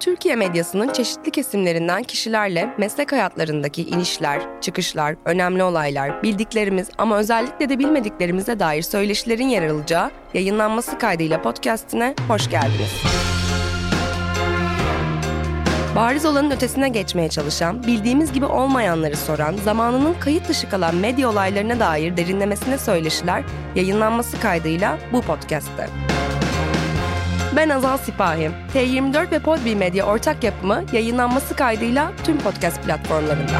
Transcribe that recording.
Türkiye medyasının çeşitli kesimlerinden kişilerle meslek hayatlarındaki inişler, çıkışlar, önemli olaylar, bildiklerimiz ama özellikle de bilmediklerimize dair söyleşilerin yer alacağı yayınlanması kaydıyla podcastine hoş geldiniz. Bariz olanın ötesine geçmeye çalışan, bildiğimiz gibi olmayanları soran, zamanının kayıt dışı kalan medya olaylarına dair derinlemesine söyleşiler yayınlanması kaydıyla bu podcast'te. Ben Azal Sipahi. T24 ve Podbi Medya ortak yapımı yayınlanması kaydıyla tüm podcast platformlarında.